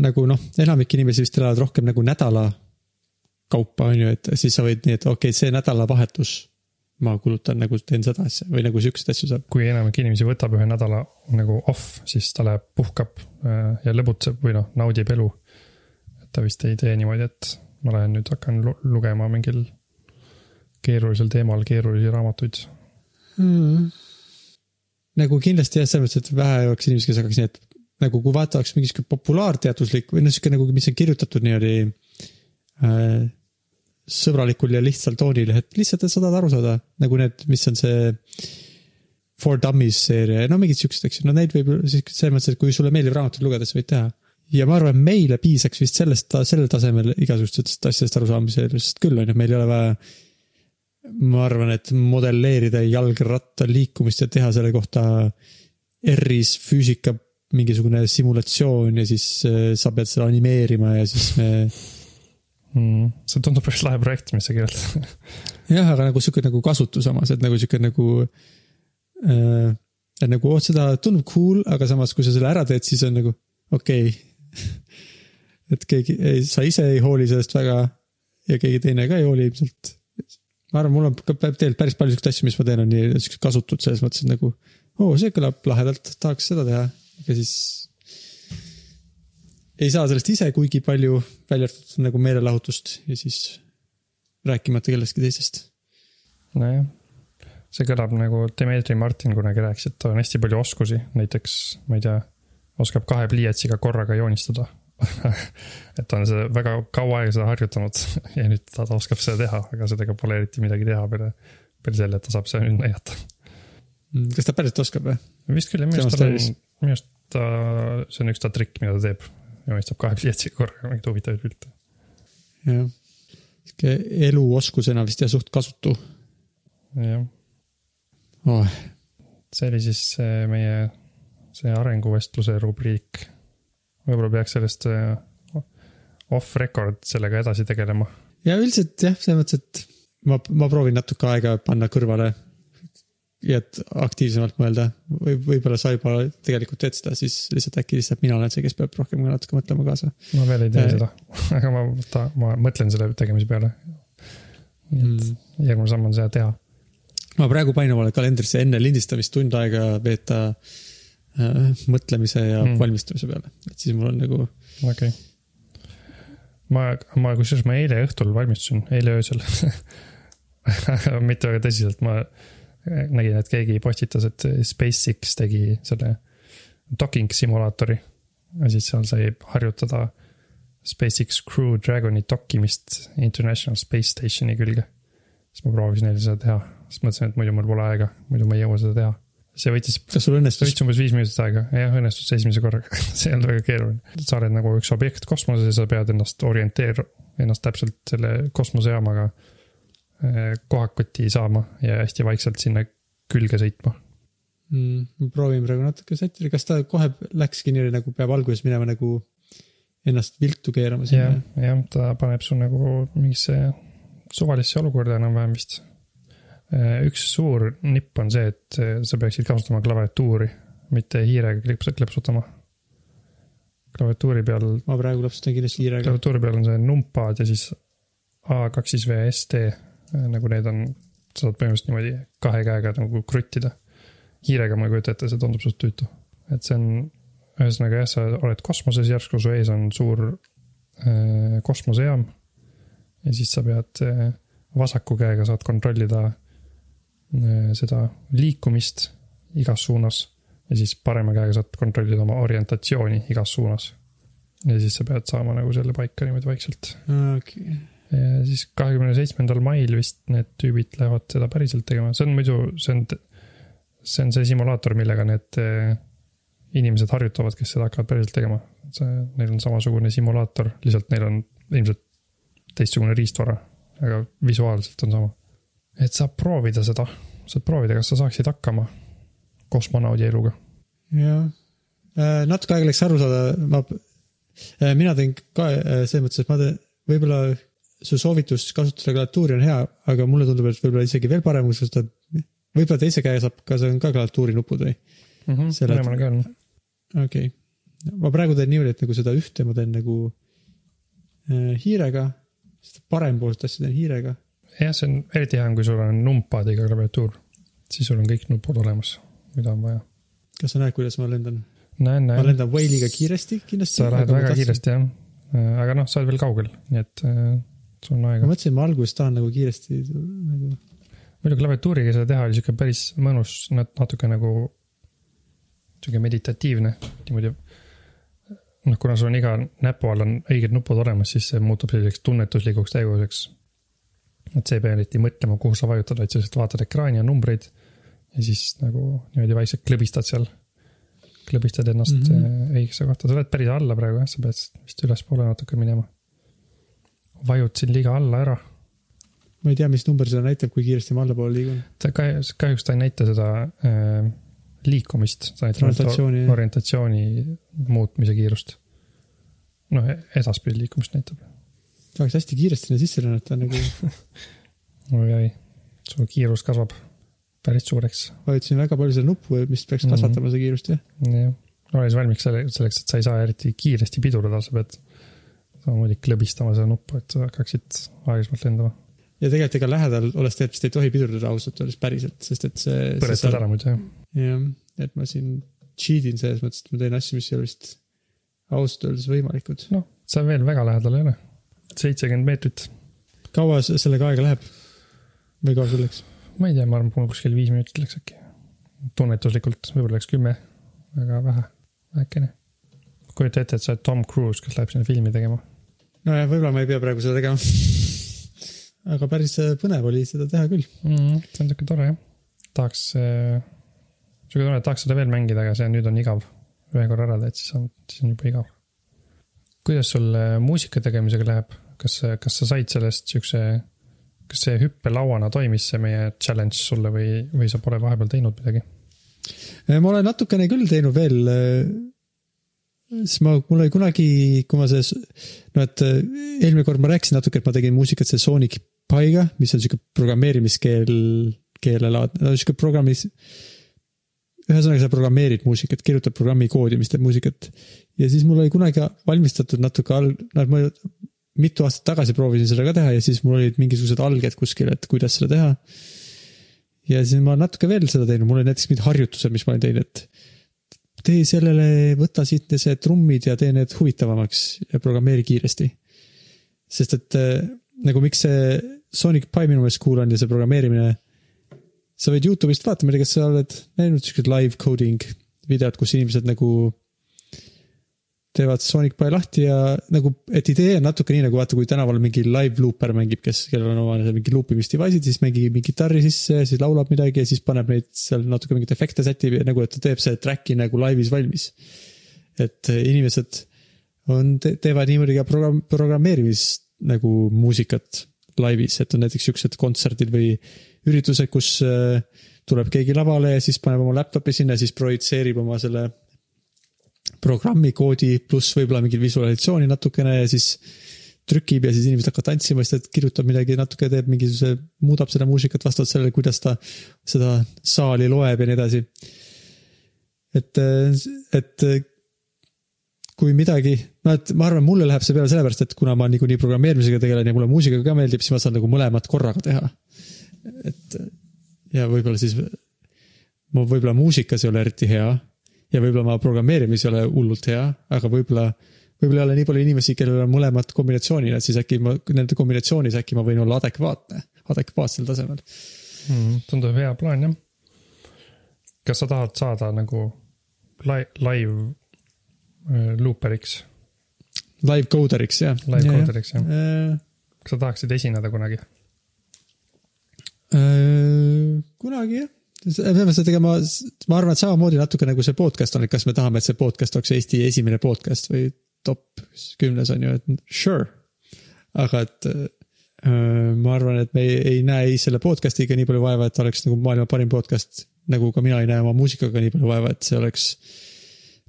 Speaker 2: nagu noh, enamik inimesi vist elavad rohkem nagu nädala kaupa on ju, et siis sa võid nii, et okei okay,, see nädalavahetus ma kulutan nagu teen seda asja või nagu siukseid asju saab.
Speaker 1: kui enamik inimesi võtab ühe nädala nagu off, siis ta läheb puhkab äh, ja lõbutseb või noh, naudib elu. et ta vist ei tee niimoodi, et ma lähen nüüd hakkan lu- lugema mingil keerulisel teemal keerulisi raamatuid.
Speaker 2: mm.. nagu kindlasti jah, selles mõttes, et vähe oleks inimesi, kes hakkaks nii, et nagu kui vaata oleks mingi sihuke populaarteaduslik või noh, sihuke nagu, mis on kirjutatud niimoodi äh, sõbralikul ja lihtsal toonil, et lihtsalt, et sa tahad aru saada, nagu need, mis on see For Dummies seeria ja no mingid siuksed, eks ju, no neid võib selles mõttes, et kui sulle meeldib raamatut lugeda, siis võid teha. ja ma arvan, meile piisaks vist sellest, sellel tasemel igasugustest asjadest arusaamisest küll on ju, meil ei ole vaja. ma arvan, et modelleerida jalgratta liikumist ja teha selle kohta R-is füüsika mingisugune simulatsioon ja siis äh, sa pead seda animeerima ja siis me
Speaker 1: Mm, see tundub päris lahe projekt, mis sa kirjeldad.
Speaker 2: jah, aga nagu sihuke nagu kasutus samas, et nagu sihuke nagu äh,. et nagu oh, seda tundub cool, aga samas, kui sa selle ära teed, siis on nagu okei okay. et keegi, sa ise ei hooli sellest väga ja keegi teine ka ei hooli ilmselt. ma arvan, mul on ka tegelikult päris palju siukseid asju, mis ma teen, on nii siuksed kasutud selles mõttes, et nagu oo oh,, see kõlab lahedalt, tahaks seda teha, aga siis ei saa sellest ise kuigi palju, välja arvatud nagu meelelahutust ja siis rääkimata kellestki teisest
Speaker 1: nojah, see kõlab nagu Dmitri Martin kunagi rääkis, et tal on hästi palju oskusi, näiteks ma ei tea, oskab kahe pliiatsiga korraga joonistada. et ta on seda väga kaua aega seda harjutanud ja nüüd ta, ta oskab seda teha, aga sellega pole eriti midagi teha peale, peale selle, et ta saab seda nüüd näidata.
Speaker 2: Mm, kas ta päriselt oskab või?
Speaker 1: vist küll, minu arust tal on minu arust ta, see on üks ta trikk, mida ta teeb. Joonistab kahe pliiatsiga korraga mingeid huvitavaid pilte.
Speaker 2: jah. sihuke eluoskusena vist jah, suht kasutu
Speaker 1: jah,
Speaker 2: oh..
Speaker 1: see oli siis meie, see arenguvestluse rubriik. võib-olla peaks sellest äh, off record sellega edasi tegelema.
Speaker 2: ja üldiselt jah, selles mõttes, et ma, ma proovin natuke aega panna kõrvale. Ja et aktiivsemalt mõelda või võib-olla sa juba tegelikult teed seda, siis lihtsalt äkki lihtsalt mina olen see, kes peab rohkem natuke mõtlema kaasa.
Speaker 1: ma veel ei tee
Speaker 2: Äh.
Speaker 1: seda, aga ma, ma mõtlen selle tegemise peale. nii et
Speaker 2: Mm.
Speaker 1: järgmine samm on seda teha.
Speaker 2: ma praegu panin omale kalendrisse enne lindistamist tund aega veeta äh, mõtlemise ja
Speaker 1: mm.
Speaker 2: valmistumise peale, et siis mul on nagu
Speaker 1: okei okay.. ma, ma kusjuures ma eile õhtul valmistusin, eile öösel. mitte väga tõsiselt, ma nägin, et keegi postitas, et SpaceX tegi selle docking simulaatori. ja siis seal sai harjutada SpaceX Crew Dragoni dokkimist International Space Stationi külge. siis ma proovisin eile seda teha, siis mõtlesin, et muidu mul pole aega, muidu ma ei jõua seda teha. see võttis
Speaker 2: kas sul õnnestus?
Speaker 1: võttis umbes viis minutit aega, jah, õnnestus esimese korraga, see ei olnud väga keeruline. sa oled nagu üks objekt kosmoses ja sa pead ennast orienteer-, ennast täpselt selle kosmosejaamaga eh, kohakoti saama ja hästi vaikselt sinna külge sõitma.
Speaker 2: mm,. ma proovin praegu natuke sättida, kas ta kohe läkski nii nagu peab alguses minema nagu ennast viltu keerama sinna?,
Speaker 1: jah, ta paneb su nagu mingisse suvalisse olukorda enam-vähem vist. üks suur nipp on see, et eh, sa peaksid kasutama klaviatuuri, mitte hiirega kleps- klepsutama. klaviatuuri peal
Speaker 2: ma praegu lapsutan kindlasti hiirega.
Speaker 1: klaviatuuri peal on see numpad ja siis A2 VST nagu need on, saad põhimõtteliselt niimoodi kahe käega nagu kruttida. hiirega ma ei kujuta ette, see tundub suht tüütu. et see on, ühesõnaga jah, sa oled kosmoses, järsku su ees on suur äh, kosmosejaam. ja siis sa pead äh, vasaku käega saad kontrollida äh, seda liikumist igas suunas. ja siis parema käega saad kontrollida oma orientatsiooni igas suunas. ja siis sa pead saama nagu selle paika niimoodi vaikselt
Speaker 2: okei,
Speaker 1: ja siis kahekümne seitsmendal mail vist need tüübid lähevad seda päriselt tegema, see on muidu, see on, see on see simulaator, millega need eh, inimesed harjutavad, kes seda hakkavad päriselt tegema. see, neil on samasugune simulaator, lihtsalt neil on ilmselt teistsugune riistvara, aga visuaalselt on sama. et saab proovida seda, saad proovida, kas sa saaksid hakkama kosmonaudi eluga.
Speaker 2: jah. natuke aega läks aru saada, ma, mina teen ka äh, selles mõttes, et ma teen, võib-olla su soovitus kasutada klaviatuuri on hea, aga mulle tundub, et võib-olla isegi veel parem, kui sa seda, võib-olla teise käe saab ka, see on ka klaviatuuri nupud või? Selle-
Speaker 1: mõlemal ka on.
Speaker 2: okei okay., ma praegu teen niimoodi, et nagu seda ühte ma teen nagu äh, hiirega, seda parempoolset asja teen hiirega.
Speaker 1: jah, see on eriti hea, kui sul on numpadiga klaviatuur, siis sul on kõik nupud olemas, mida on vaja.
Speaker 2: kas sa näed, kuidas ma lendan?
Speaker 1: näen,
Speaker 2: ma
Speaker 1: näen,
Speaker 2: lendan Whale'iga kiiresti kindlasti.
Speaker 1: sa lähed väga. kiiresti jah, aga noh, sa oled veel kaugel, nii et äh, sul on
Speaker 2: ma
Speaker 1: aega.
Speaker 2: mõtlesin, ma alguses tahan nagu kiiresti nagu,
Speaker 1: muidu klaviatuuriga seda teha oli siuke päris mõnus, natuke nagu sihuke meditatiivne niimoodi. noh, kuna sul on iga näpu all on õiged nupud olemas, siis see muutub selliseks tunnetuslikuks tegevuseks. et sa ei pea eriti mõtlema, kuhu sa vajutad, vaid sa lihtsalt vaatad ekraani ja numbreid ja siis nagu niimoodi vaikselt klõbistad seal. klõbistad ennast mm. -hmm. õigesse kohta, sa oled päris alla praegu jah, sa pead vist ülespoole natuke minema. Vajutasin liiga alla ära
Speaker 2: ma ei tea, mis number seda näitab, kui kiiresti ma allapoole liigun.
Speaker 1: ta kahjuks, ta ei näita seda äh, liikumist, ta näitab ainult
Speaker 2: Orientatsiooni,
Speaker 1: muutmise kiirust. noh, edaspidi liikumist näitab.
Speaker 2: tahaks hästi kiiresti sinna sisse lennata, nagu
Speaker 1: oi-oi, su kiirus kasvab päris suureks.
Speaker 2: vajutasin väga palju seda nuppu, mis peaks kasvatama seda kiirust, jah.
Speaker 1: jah, siis valmis selle, selleks, et sa ei saa eriti kiiresti pidurdada, sa pead samamoodi klõbistama seda nuppu, et hakkaksid aeglasemalt lendama.
Speaker 2: ja tegelikult ega lähedal olles tegelikult vist ei tohi pidurdada ausalt öeldes päriselt, sest et see.
Speaker 1: põletad ära muidu jah.
Speaker 2: jah, et ma siin cheat in selles mõttes, et ma teen asju, mis ei ole vist ausalt öeldes võimalikud.
Speaker 1: noh, sa veel väga lähedal ei ole. seitsekümmend meetrit,
Speaker 2: kaua sellega aega läheb? või kaua sul läks?
Speaker 1: ma ei tea, ma arvan, mul kuskil viis minutit läks äkki. tunnetuslikult võib-olla läks kümme, väga vähe, vähekene. kujuta ette, et sa oled Tom Cruise, kes läheb sinna filmi tegema.
Speaker 2: nojah, võib-olla ma ei pea praegu seda tegema. aga päris äh, põnev oli seda teha küll.
Speaker 1: mm,. see on siuke tore jah, tahaks äh,, siuke tore, tahaks seda veel mängida, aga see nüüd on igav. ühe korra ära teed, siis on, siis on juba igav. kuidas sul äh, muusika tegemisega läheb, kas, kas sa said sellest siukse, kas see hüppelauana toimis see meie challenge sulle või, või sa pole vahepeal teinud midagi?
Speaker 2: Ma olen natukene küll teinud veel. Siis ma, mul oli kunagi, kui ma selles, no et äh, eelmine kord ma rääkisin natuke, et ma tegin muusikat selle Sonic Piga, mis on sihuke programmeerimiskeel, keelelaad, no sihuke programmis. ühesõnaga, sa programmeerid muusikat, kirjutad programmi koodi, mis teeb muusikat. ja siis mul oli kunagi valmistatud natuke all, noh, ma mitu aastat tagasi proovisin seda ka teha ja siis mul olid mingisugused alged kuskil, et kuidas seda teha ja siis ma natuke veel seda teinud, mul oli näiteks mingid harjutused, mis ma olen teinud, et tee sellele, võta siit see trummid ja tee need huvitavamaks ja programmeeri kiiresti. sest et äh, nagu miks see Sonic Pi minu meelest cool on ja see programmeerimine. sa võid Youtube'ist vaadata, ma ei tea, kas sa oled näinud siukseid live coding videot, kus inimesed nagu teevad Sonic Pi lahti ja nagu, et idee on natuke nii nagu vaata, kui tänaval mingi live looper mängib, kes, kellel on oma mingi loopimist device'id, siis mängib mingi kitarri sisse, siis laulab midagi ja siis paneb neid seal natuke mingeid efekte sätib ja nagu, et ta teeb selle track'i nagu laivis valmis. et inimesed on, teevad niimoodi ka program-, programmeerimis nagu muusikat laivis, et on näiteks siuksed kontserdid või üritused, kus äh, tuleb keegi lavale ja siis paneb oma laptop'i sinna, siis projitseerib oma selle programmi koodi pluss võib-olla mingit visualisatsiooni natukene ja siis trükib ja siis inimesed hakkavad tantsima, siis ta kirjutab midagi natuke, teeb mingisuguse, muudab seda muusikat vastavalt sellele, kuidas ta seda saali loeb ja nii edasi. et, et kui midagi no et ma arvan, mulle läheb see peale sellepärast, et kuna ma niikuinii programmeerimisega tegelen ja mulle muusika ka meeldib, siis ma saan nagu mõlemat korraga teha. et ja võib-olla siis, ma võib-olla muusikas ei ole eriti hea ja võib-olla ma programmeerimis ei ole hullult hea, aga võib-olla, võib-olla ei ole nii palju inimesi, kellel on mõlemad kombinatsioonina, et siis äkki ma nende kombinatsioonis äkki ma võin olla adekvaatne, adekvaatsel tasemel.
Speaker 1: mm,. tundub hea plaan jah. kas sa tahad saada nagu li-, live äh, looperiks,
Speaker 2: Live coderiks jah.
Speaker 1: live coderiks jah?
Speaker 2: jah.
Speaker 1: kas sa tahaksid esineda kunagi?
Speaker 2: Äh, kunagi jah, peame seda tegema, ma arvan, et samamoodi natuke nagu see podcast on, et kas me tahame, et see podcast oleks Eesti esimene podcast või top kümnes on ju, et sure. aga et äh, ma arvan, et me ei, ei näe ei selle podcast'iga nii palju vaeva, et oleks nagu maailma parim podcast. nagu ka mina ei näe oma muusikaga nii palju vaeva, et see oleks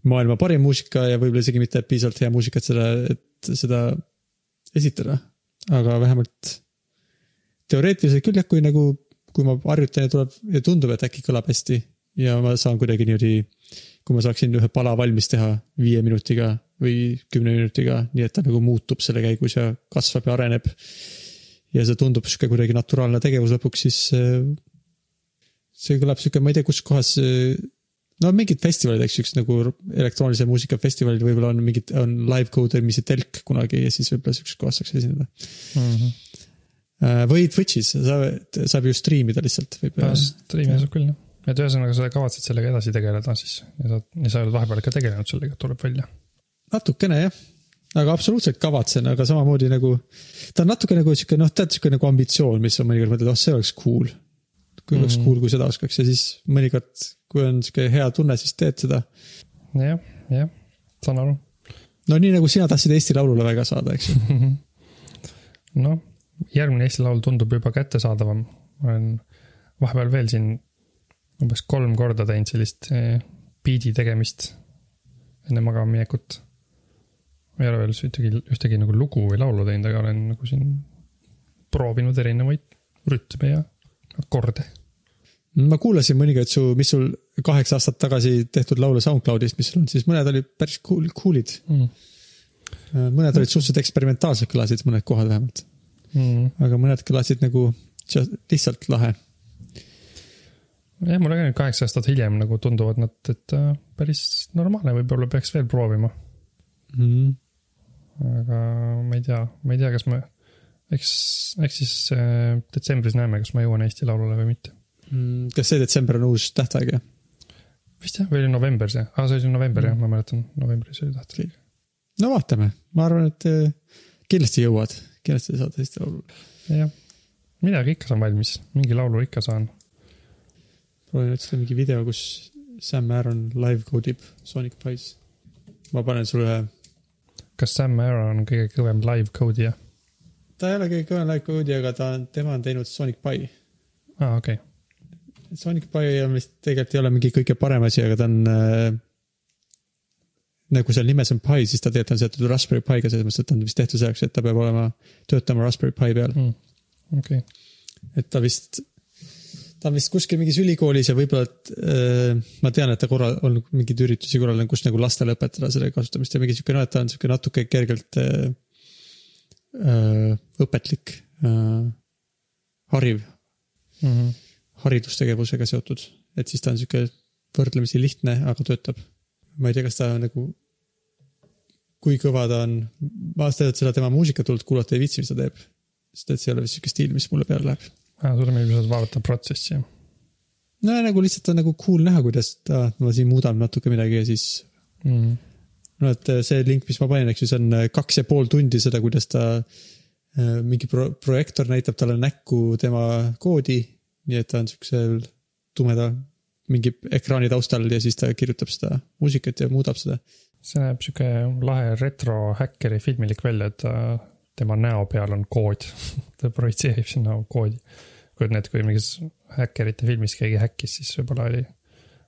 Speaker 2: maailma parim muusika ja võib-olla isegi mitte piisavalt hea muusika, et seda, et seda esitada. aga vähemalt teoreetiliselt küll jah, kui nagu, kui ma harjutan ja tuleb ja tundub, et äkki kõlab hästi ja ma saan kuidagi niimoodi, kui ma saaksin ühe pala valmis teha viie minutiga või kümne minutiga, nii et ta nagu muutub selle käigus ja kasvab ja areneb. ja see tundub sihuke kuidagi naturaalne tegevus lõpuks, siis äh, see kõlab sihuke, ma ei tea, kus kohas. no mingid festivalid, eks ju, üks nagu elektroonilise muusika festivalid võib-olla on mingid, on live code imise telk kunagi ja siis võib-olla sihukeses kohas saaks esineda.
Speaker 1: Mm -hmm.
Speaker 2: Või Twitch'is, saab, saab ju striimida lihtsalt võib.
Speaker 1: striimi saab küll jah. et ühesõnaga sa kavatsed sellega edasi tegeleda siis ja sa, ja sa oled vahepeal ka tegelenud sellega, tuleb välja.
Speaker 2: natukene jah, aga absoluutselt kavatsen, aga samamoodi nagu. ta on natuke nagu sihuke noh, tead sihuke nagu ambitsioon, mis on mõnikord mõtled, oh see oleks cool. kui oleks
Speaker 1: Mhm.
Speaker 2: cool, kui seda oskaks ja siis mõnikord, kui on sihuke hea tunne, siis teed seda.
Speaker 1: jah, jah, saan aru.
Speaker 2: no nii nagu sina tahtsid Eesti Laulule väga saada, eks ju.
Speaker 1: noh, järgmine Eesti Laul tundub juba kättesaadavam. olen vahepeal veel siin umbes kolm korda teinud sellist eh, biidi tegemist enne magama minekut. ma ei ole veel ühtegi, ühtegi nagu lugu või laulu teinud, aga olen nagu siin proovinud erinevaid rütme ja akorde.
Speaker 2: ma kuulasin mõningaid su, mis sul kaheksa aastat tagasi tehtud laule SoundCloudist, mis sul on, siis mõned olid päris cool, cool'id.
Speaker 1: Mm.
Speaker 2: mõned olid suhteliselt eksperimentaalsed, kõlasid mõned kohad vähemalt,
Speaker 1: Mm.
Speaker 2: aga mõned kõlasid nagu just- lihtsalt lahe
Speaker 1: jah, mulle ka nüüd kaheksa aastat hiljem nagu tunduvad nad, et äh, päris normaalne, võib-olla peaks veel proovima.
Speaker 2: mm..
Speaker 1: aga ma ei tea, ma ei tea, kas me, eks, eks siis äh, detsembris näeme, kas ma jõuan Eesti Laulule või mitte.
Speaker 2: Mm, kas see detsember on uus tähtaeg jah?
Speaker 1: vist jah, või oli november see, aa see oli november jah, ma mäletan, novembris oli tähtaeg.
Speaker 2: no vaatame, ma arvan, et eh, kindlasti jõuad, kindlasti saad Eesti Laulule.
Speaker 1: jah, midagi ikka saan valmis, mingi laulu ikka saan.
Speaker 2: proovin otsida mingi video, kus Sam Aaron live code ib Sonic Pies. ma panen sulle ühe,
Speaker 1: kas Sam Aaron on kõige kõvem live code'i jah?
Speaker 2: ta ei ole kõige kõvem live code'i, aga ta on, tema on teinud Sonic Pie.
Speaker 1: aa, okei okay.,
Speaker 2: Sonic Pie on vist tegelikult ei ole mingi kõige parem asi, aga ta on äh,. Nagu seal nimes on Pi, siis ta tegelikult on seotud Raspberry Pi'ga selles mõttes, et ta on vist tehtud selleks, et ta peab olema, töötama Raspberry Pi peal.
Speaker 1: okei,
Speaker 2: et ta vist, ta on vist kuskil mingis ülikoolis ja võib-olla, et äh, ma tean, et ta korra-, on mingeid üritusi korraldanud, kus nagu lastele õpetada selle kasutamist ja mingi sihuke noh, et ta on sihuke natuke kergelt äh, äh, õpetlik äh,, hariv,
Speaker 1: Mhm.
Speaker 2: haridustegevusega seotud, et siis ta on sihuke võrdlemisi lihtne, aga töötab. Ma ei tea, kas ta nagu, kui kõva ta on, ma aastaid seda tema muusikat hullult kuulata ei viitsi, mis ta teeb. sest et see ei ole vist sihuke stiil, mis mulle peale läheb.
Speaker 1: sulle meeldib lihtsalt vaadata protsessi
Speaker 2: no nagu lihtsalt on nagu cool näha, kuidas ta, ma siin muudan natuke midagi ja siis.
Speaker 1: Mm.
Speaker 2: no et äh, see link, mis ma panin, eks ju, see on äh, kaks ja pool tundi seda, kuidas ta äh, mingi pro projektor näitab talle näkku tema koodi. nii et ta on siuksel tumeda mingi ekraani taustal ja siis ta kirjutab seda muusikat ja muudab seda.
Speaker 1: see näeb sihuke lahe retro häkkeri filmilik välja, et ta, tema näo peal on kood. ta projitseerib sinna koodi. kujutad ette, kui mingis häkkerite filmis keegi häkkis, siis võib-olla oli,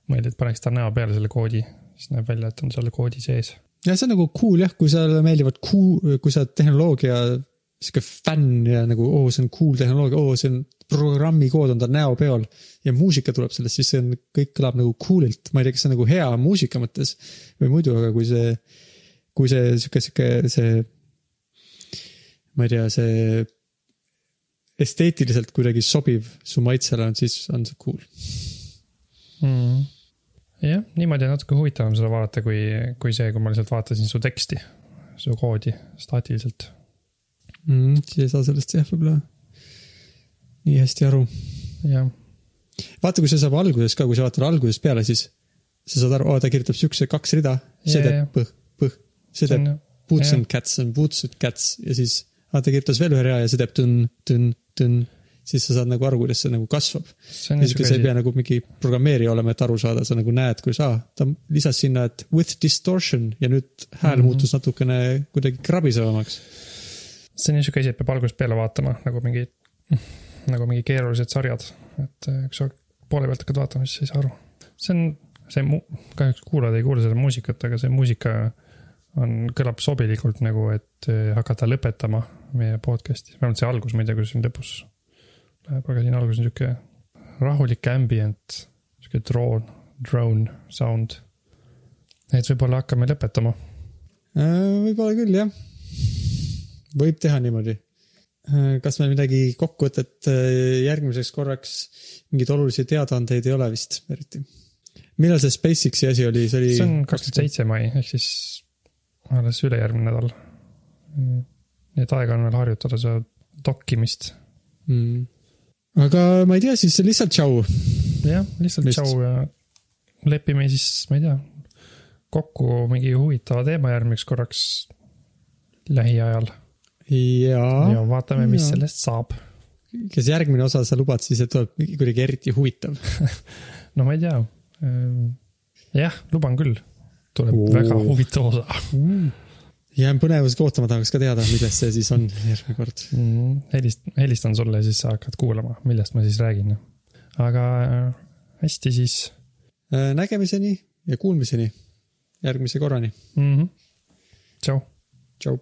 Speaker 1: mõeldi, et paneks ta näo peale selle koodi, siis näeb välja, et on seal koodi sees.
Speaker 2: ja see on nagu cool jah, kui sulle meeldivad cool, kui sa oled tehnoloogia sihuke fänn ja nagu oo oh,, see on cool tehnoloogia, oo oh, see on programmi kood on ta näo peal ja muusika tuleb sellest, siis see on, kõik kõlab nagu cool'ilt, ma ei tea, kas see on nagu hea muusika mõttes või muidu, aga kui see, kui see sihuke, sihuke see, ma ei tea, see esteetiliselt kuidagi sobiv su maitsele on, siis on see cool.
Speaker 1: mm.. jah, niimoodi on natuke huvitavam seda vaadata, kui, kui see, kui ma lihtsalt vaatasin su teksti, su koodi staatiliselt.
Speaker 2: mm,. siis ei saa sellest jah, võib-olla nii hästi aru.
Speaker 1: jah,
Speaker 2: vaata, kui see saab alguses ka, kui sa vaatad algusest peale, siis sa saad aru, ta kirjutab siukse kaks rida, see teeb põh, põh, see teeb boots and cats on boots and cats ja siis ah, ta kirjutas veel ühe rea ja see teeb tõnn, tõnn, tõnn. siis sa saad nagu aru, kuidas see nagu kasvab. sa ei pea nagu mingi programmeerija olema, et aru saada, sa nagu näed, kuidas aa, ta lisas sinna, et with distortion ja nüüd hääl mm. -hmm. muutus natukene kuidagi krabisevamaks.
Speaker 1: see on niisugune asi, et peab algusest peale vaatama nagu mingi, nagu mingi keerulised sarjad, et eh, kui sa poole pealt hakkad vaatama, siis ei saa aru. see on, see mu-, kahjuks kuulajad ei kuule seda muusikat, aga see muusika on, kõlab sobilikult nagu, et eh, hakata lõpetama meie podcast'i, vähemalt see algus, ma ei tea, kuidas siin lõpus läheb, aga siin alguses on sihuke rahulik ambient, sihuke drone, drone sound. et võib-olla hakkame lõpetama.
Speaker 2: Äh, võib-olla küll, jah. võib teha niimoodi. Kas meil midagi kokkuvõtet äh, järgmiseks korraks, mingeid olulisi teadaandeid ei ole vist eriti? millal see SpaceXi asi oli, see oli?
Speaker 1: see on kakskümmend seitse mai ehk siis alles ülejärgmine nädal. nii et aega on veel harjutada seda dokkimist.
Speaker 2: mm.. aga ma ei tea, siis lihtsalt tšau.
Speaker 1: jah, lihtsalt
Speaker 2: Vist.
Speaker 1: tšau ja lepime siis, ma ei tea, kokku mingi huvitava teema järgmiseks korraks lähiajal
Speaker 2: ja
Speaker 1: ja vaatame, mis
Speaker 2: jaa.
Speaker 1: sellest saab.
Speaker 2: kas järgmine osa sa lubad siis, et tuleb mingi kuidagi eriti huvitav?
Speaker 1: no ma ei tea. jah, luban küll, tuleb Oo. Väga huvitav osa
Speaker 2: jään põnevusega ootama, tahaks ka teada, millest see siis on järgmine kord.
Speaker 1: mm,. helist-, helistan sulle ja siis sa hakkad kuulama, millest ma siis räägin. aga äh, hästi siis
Speaker 2: Äh, nägemiseni ja kuulmiseni järgmise korrani.
Speaker 1: mm. -hmm. tšau.
Speaker 2: tšau.